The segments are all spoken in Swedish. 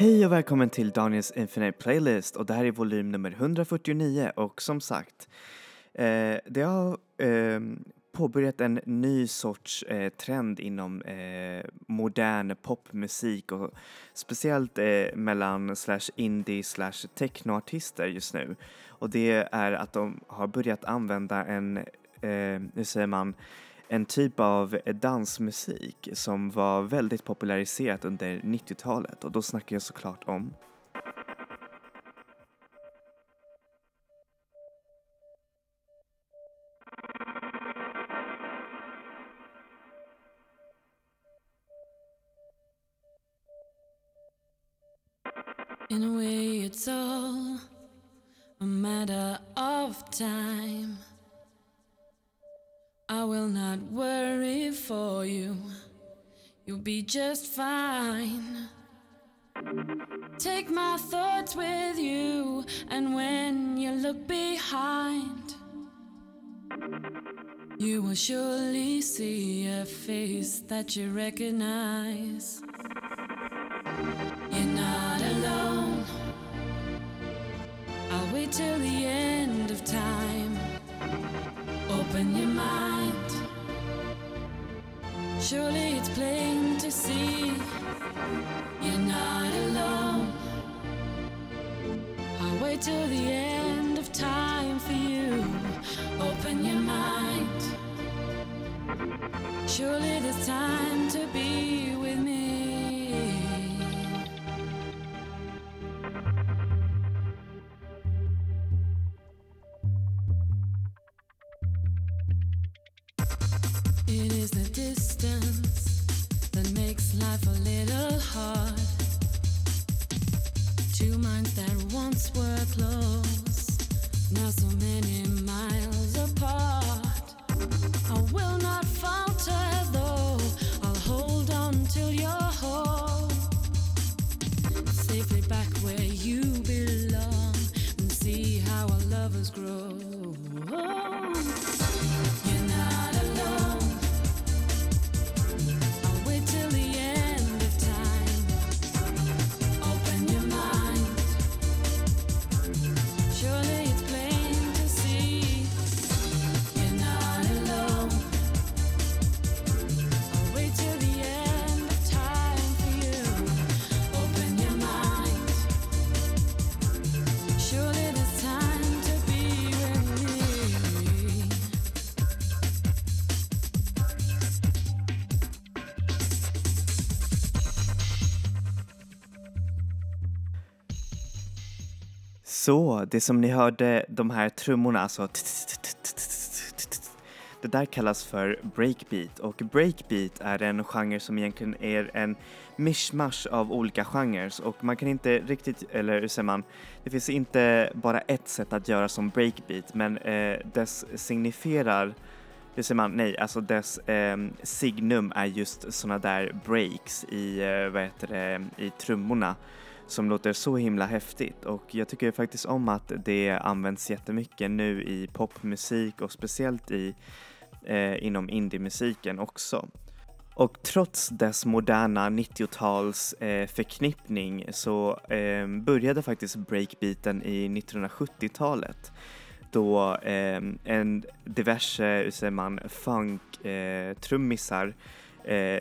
Hej och välkommen till Daniels Infinite Playlist och det här är volym nummer 149 och som sagt eh, det har eh, påbörjat en ny sorts eh, trend inom eh, modern popmusik och speciellt eh, mellan slash indie slash technoartister just nu. Och det är att de har börjat använda en, eh, hur säger man, en typ av dansmusik som var väldigt populariserat under 90-talet och då snackar jag såklart om I will not worry for you, you'll be just fine. Take my thoughts with you, and when you look behind, you will surely see a face that you recognize. Surely it's plain to see you're not alone. I'll wait till the end of time for you. Open your mind. Surely there's time to be is the distance that makes life a little hard. Så, det som ni hörde, de här trummorna, alltså det där kallas för breakbeat och breakbeat är en genre som egentligen är en mishmash av olika genrer och man kan inte riktigt, eller hur säger man, det finns inte bara ett sätt att göra som breakbeat men eh, dess signifierar hur säger man, nej, alltså dess eh, signum är just såna där breaks i, eh, vad heter det, i trummorna som låter så himla häftigt och jag tycker faktiskt om att det används jättemycket nu i popmusik och speciellt i eh, inom indiemusiken också. Och trots dess moderna 90-tals eh, förknippning så eh, började faktiskt breakbeaten i 1970-talet då eh, en diverse, hur säger man, funk eh, trummisar eh,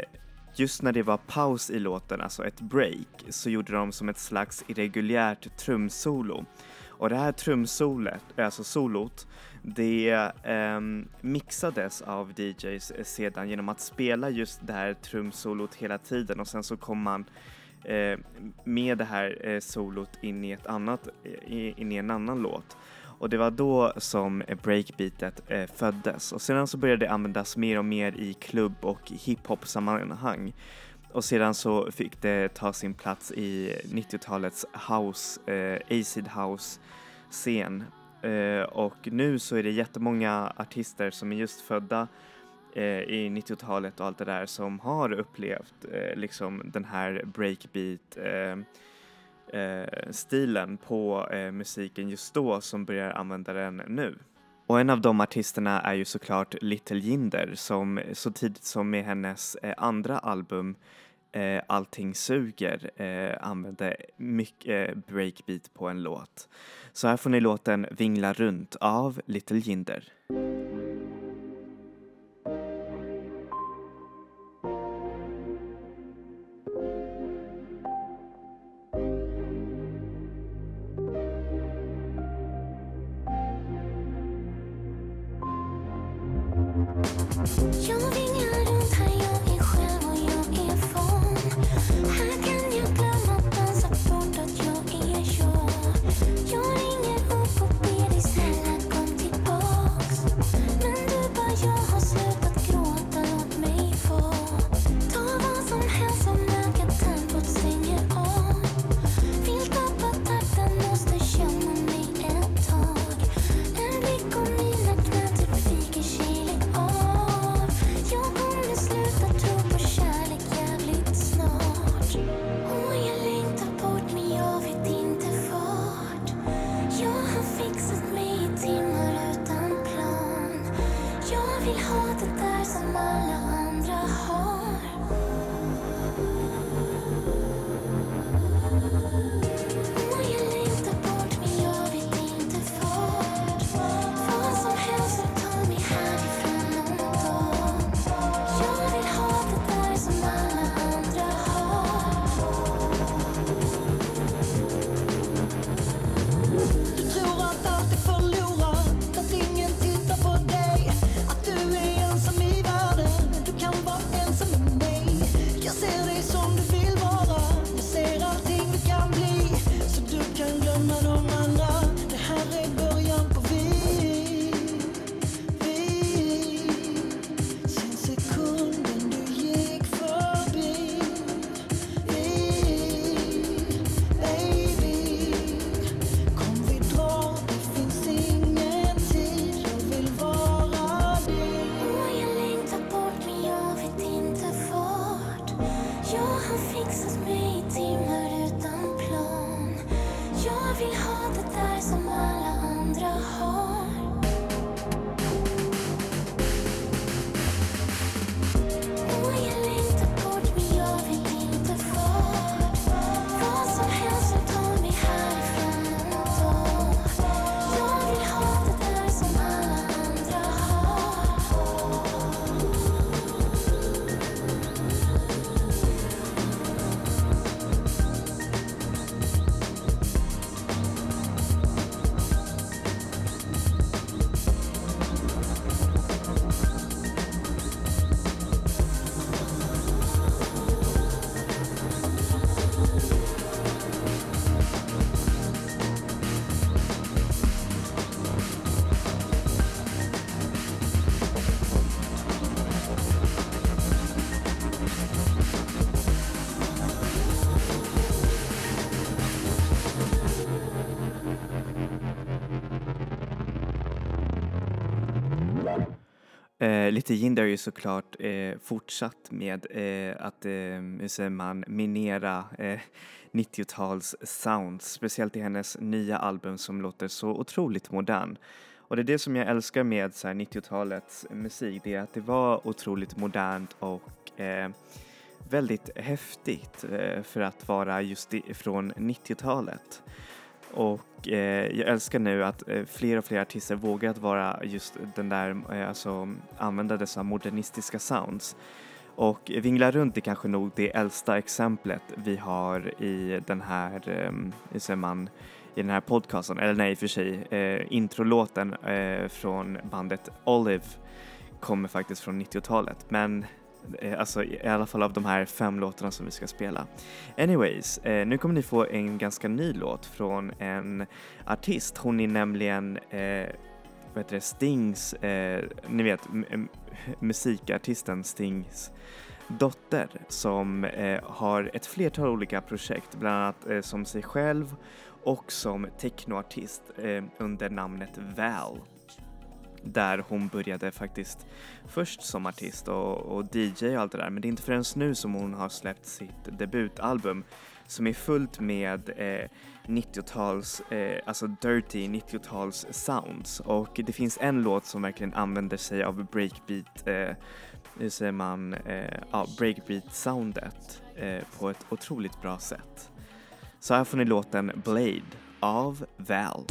just när det var paus i låten, alltså ett break, så gjorde de som ett slags irreguljärt trumsolo. Och det här trumsolet, alltså solot, det eh, mixades av DJs sedan genom att spela just det här trumsolot hela tiden och sen så kom man eh, med det här eh, solot in i, ett annat, eh, in i en annan låt. Och det var då som breakbeatet eh, föddes och sedan så började det användas mer och mer i klubb och hiphop sammanhang. Och sedan så fick det ta sin plats i 90-talets house, eh, acid house scen. Eh, och nu så är det jättemånga artister som är just födda eh, i 90-talet och allt det där som har upplevt eh, liksom den här breakbeat eh, Eh, stilen på eh, musiken just då som börjar använda den nu. Och en av de artisterna är ju såklart Little Jinder som så tidigt som med hennes eh, andra album eh, Allting suger eh, använde mycket eh, breakbeat på en låt. Så här får ni låten Vingla runt av Little Jinder. Eh, lite Jinder är ju såklart eh, fortsatt med eh, att, eh, hur säger man, minera eh, 90-tals sounds, speciellt i hennes nya album som låter så otroligt modern. Och det är det som jag älskar med 90-talets musik, det är att det var otroligt modernt och eh, väldigt häftigt eh, för att vara just i, från 90-talet. Och eh, jag älskar nu att eh, fler och fler artister vågar att vara just den där, eh, alltså använda dessa modernistiska sounds. Och Vingla runt är kanske nog det äldsta exemplet vi har i den här, eh, hur säger man, i den här podcasten, eller nej i och för sig, eh, introlåten eh, från bandet Olive kommer faktiskt från 90-talet. Men Eh, alltså i alla fall av de här fem låtarna som vi ska spela. Anyways, eh, nu kommer ni få en ganska ny låt från en artist. Hon är nämligen eh, vad heter det, Stings, eh, ni vet musikartisten Stings dotter som eh, har ett flertal olika projekt, bland annat eh, som sig själv och som technoartist eh, under namnet Val. Där hon började faktiskt först som artist och, och DJ och allt det där men det är inte förrän nu som hon har släppt sitt debutalbum som är fullt med eh, 90-tals, eh, alltså dirty 90-tals sounds och det finns en låt som verkligen använder sig av breakbeat eh, hur säger man, eh, ja, breakbeat-soundet eh, på ett otroligt bra sätt. Så här får ni låten Blade av Val.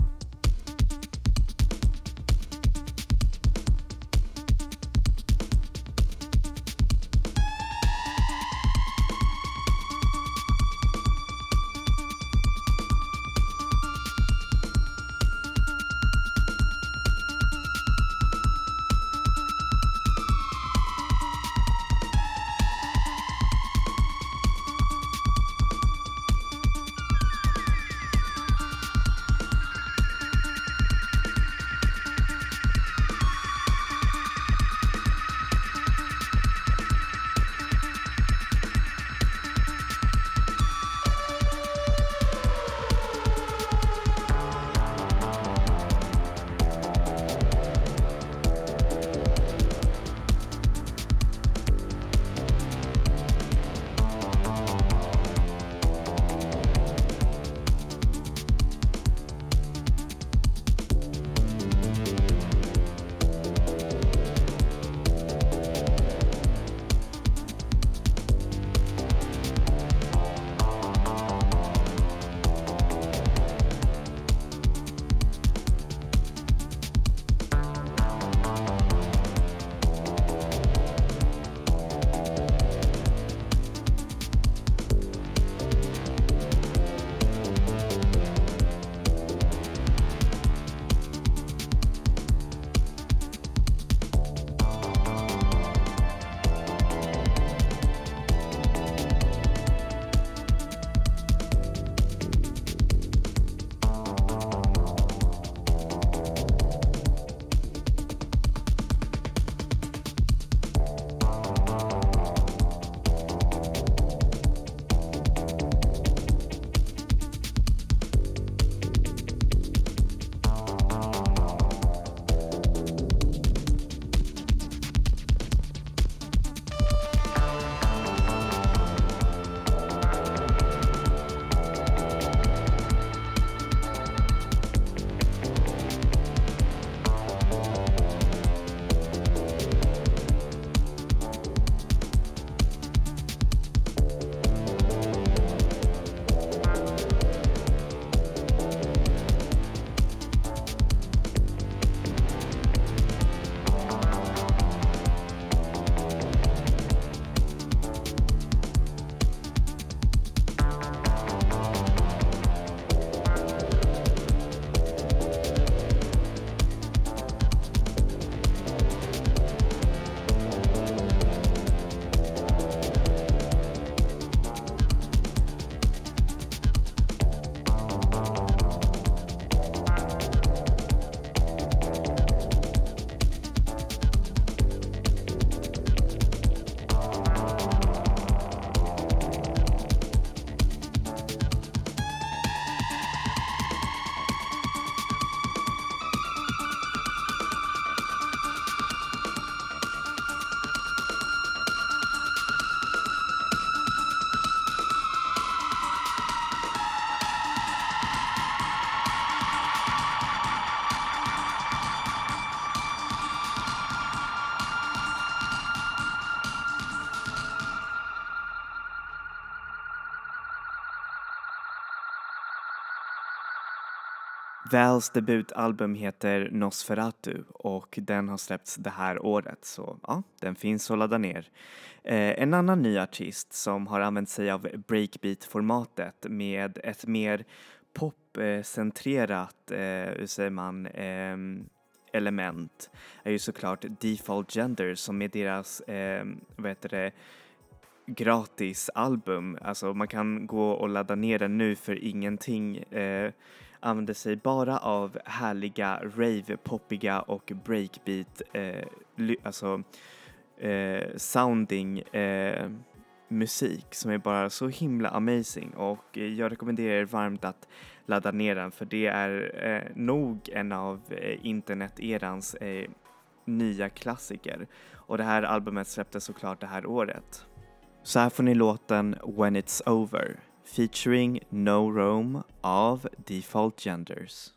Vals debutalbum heter Nosferatu och den har släppts det här året så ja, den finns att ladda ner. Eh, en annan ny artist som har använt sig av breakbeat-formatet med ett mer popcentrerat, eh, hur säger man, eh, element är ju såklart Default Gender som är deras, eh, vad heter det, gratisalbum. Alltså man kan gå och ladda ner den nu för ingenting. Eh, använder sig bara av härliga rave-poppiga och breakbeat, eh, alltså eh, sounding eh, musik som är bara så himla amazing. Och jag rekommenderar er varmt att ladda ner den för det är eh, nog en av eh, interneterans eh, nya klassiker. Och det här albumet släpptes såklart det här året. Så här får ni låten When It's Over. Featuring No Rome of Default Genders.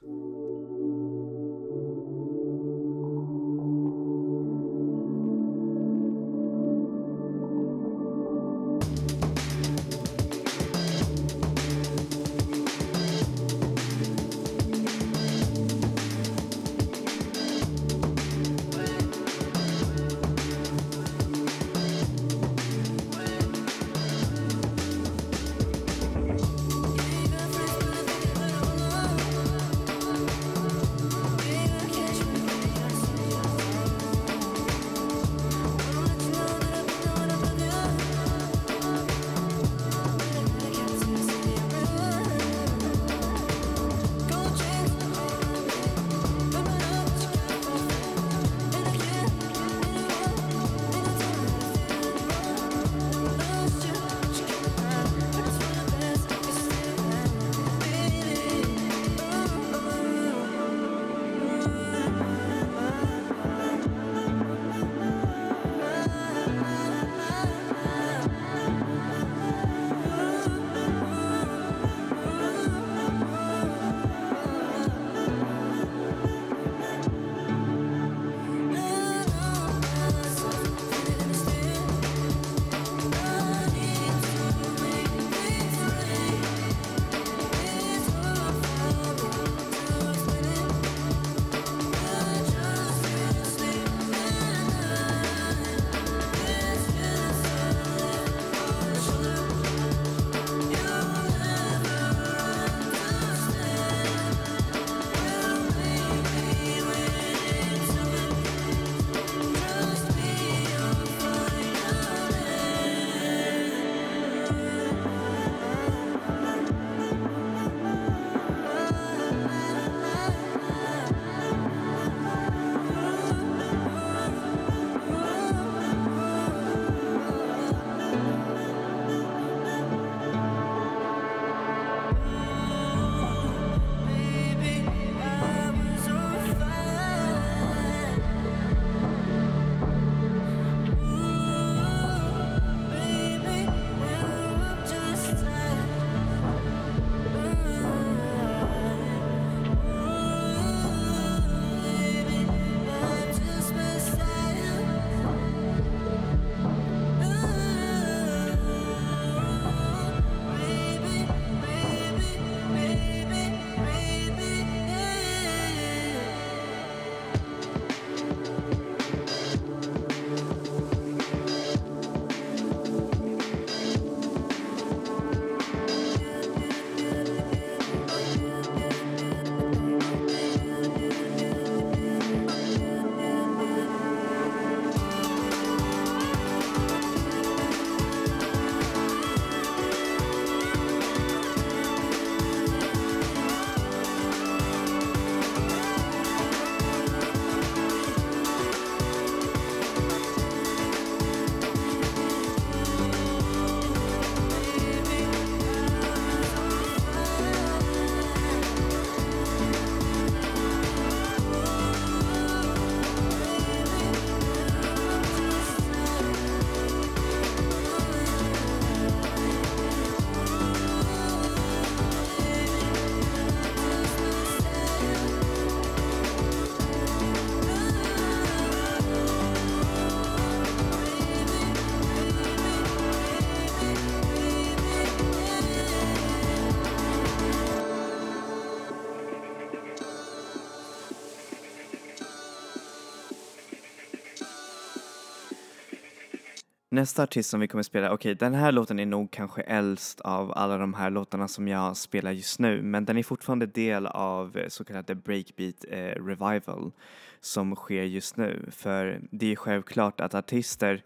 Nästa artist som vi kommer spela, okej den här låten är nog kanske äldst av alla de här låtarna som jag spelar just nu men den är fortfarande del av eh, så kallade breakbeat eh, revival som sker just nu för det är självklart att artister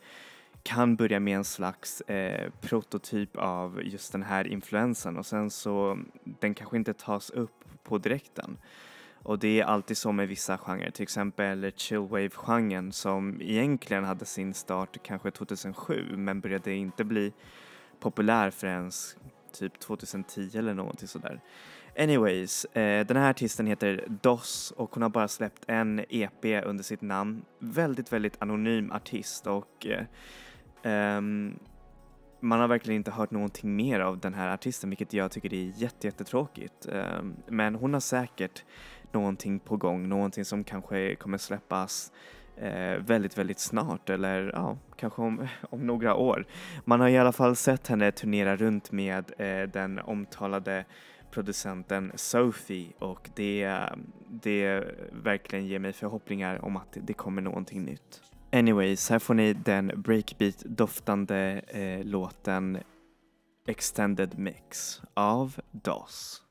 kan börja med en slags eh, prototyp av just den här influensen och sen så den kanske inte tas upp på direkten. Och det är alltid så med vissa genrer, till exempel chillwave-genren som egentligen hade sin start kanske 2007 men började inte bli populär förrän typ 2010 eller någonting sådär. Anyways, eh, den här artisten heter Doss och hon har bara släppt en EP under sitt namn. Väldigt, väldigt anonym artist och eh, ehm, man har verkligen inte hört någonting mer av den här artisten vilket jag tycker är jätte, jättetråkigt. Ehm, men hon har säkert någonting på gång, någonting som kanske kommer släppas eh, väldigt, väldigt snart eller ja, kanske om, om några år. Man har i alla fall sett henne turnera runt med eh, den omtalade producenten Sophie och det, det verkligen ger mig förhoppningar om att det kommer någonting nytt. Anyways, här får ni den breakbeat-doftande eh, låten Extended Mix av DOS.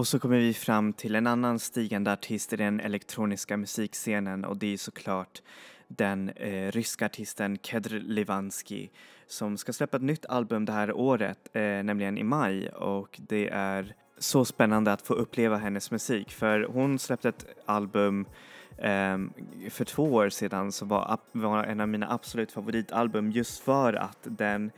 Och så kommer vi fram till en annan stigande artist i den elektroniska musikscenen och det är såklart den eh, ryska artisten Kedr Livansky som ska släppa ett nytt album det här året, eh, nämligen i maj. Och det är så spännande att få uppleva hennes musik för hon släppte ett album eh, för två år sedan som var, var en av mina absolut favoritalbum just för att den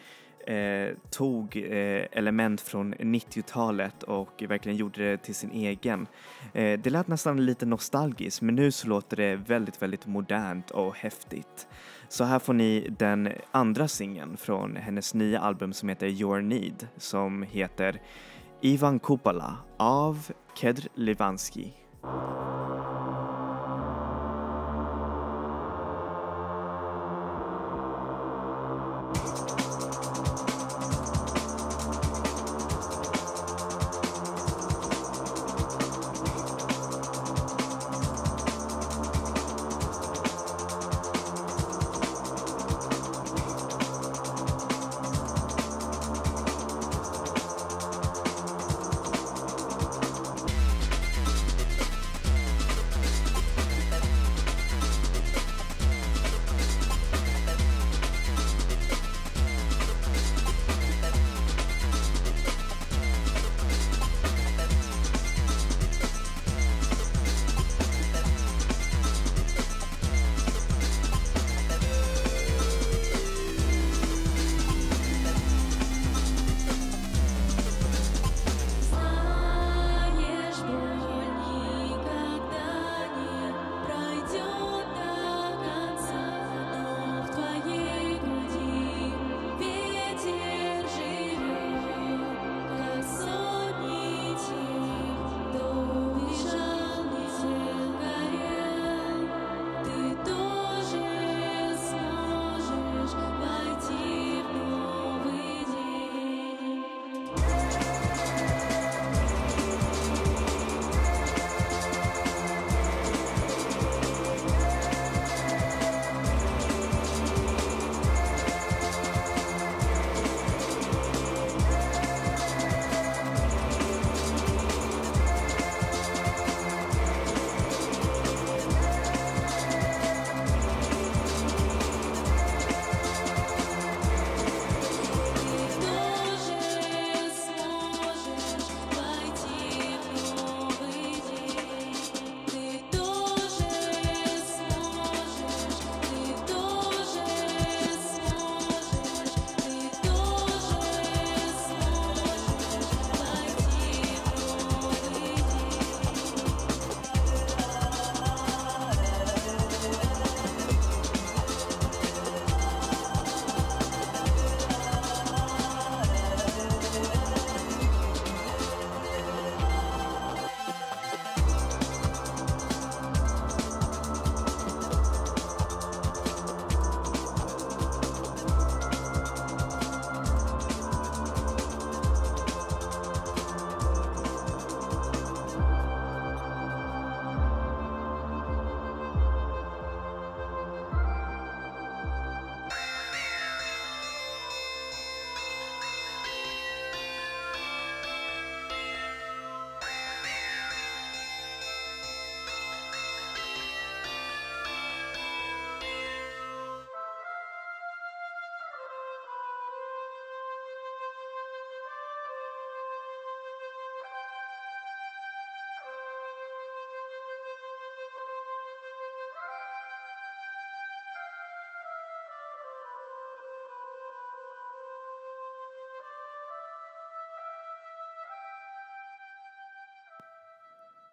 eh, tog eh, element från 90-talet och verkligen gjorde det till sin egen. Eh, det lät nästan lite nostalgiskt men nu så låter det väldigt, väldigt modernt och häftigt. Så här får ni den andra singeln från hennes nya album som heter Your Need som heter Ivan Kupala av Kedr Livansky.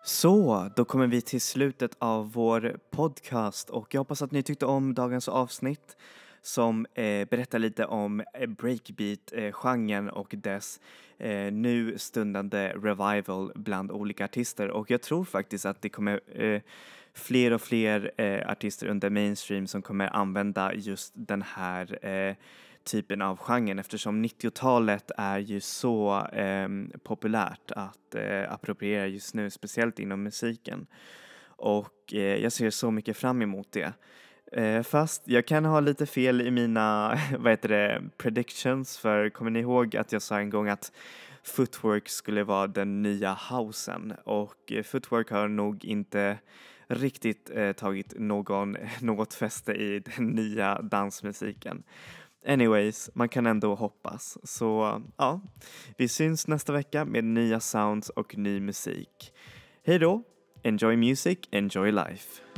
Så, då kommer vi till slutet av vår podcast och jag hoppas att ni tyckte om dagens avsnitt som eh, berättar lite om eh, breakbeat-genren och dess eh, nu stundande revival bland olika artister. Och jag tror faktiskt att det kommer eh, fler och fler eh, artister under mainstream som kommer använda just den här eh, typen av genren eftersom 90-talet är ju så eh, populärt att eh, appropriera just nu, speciellt inom musiken. Och eh, jag ser så mycket fram emot det. Eh, fast jag kan ha lite fel i mina, vad heter det, predictions för kommer ni ihåg att jag sa en gång att footwork skulle vara den nya housen och eh, footwork har nog inte riktigt eh, tagit någon, något fäste i den nya dansmusiken. Anyways, man kan ändå hoppas. Så ja, vi syns nästa vecka med nya sounds och ny musik. Hej då! Enjoy music, enjoy life.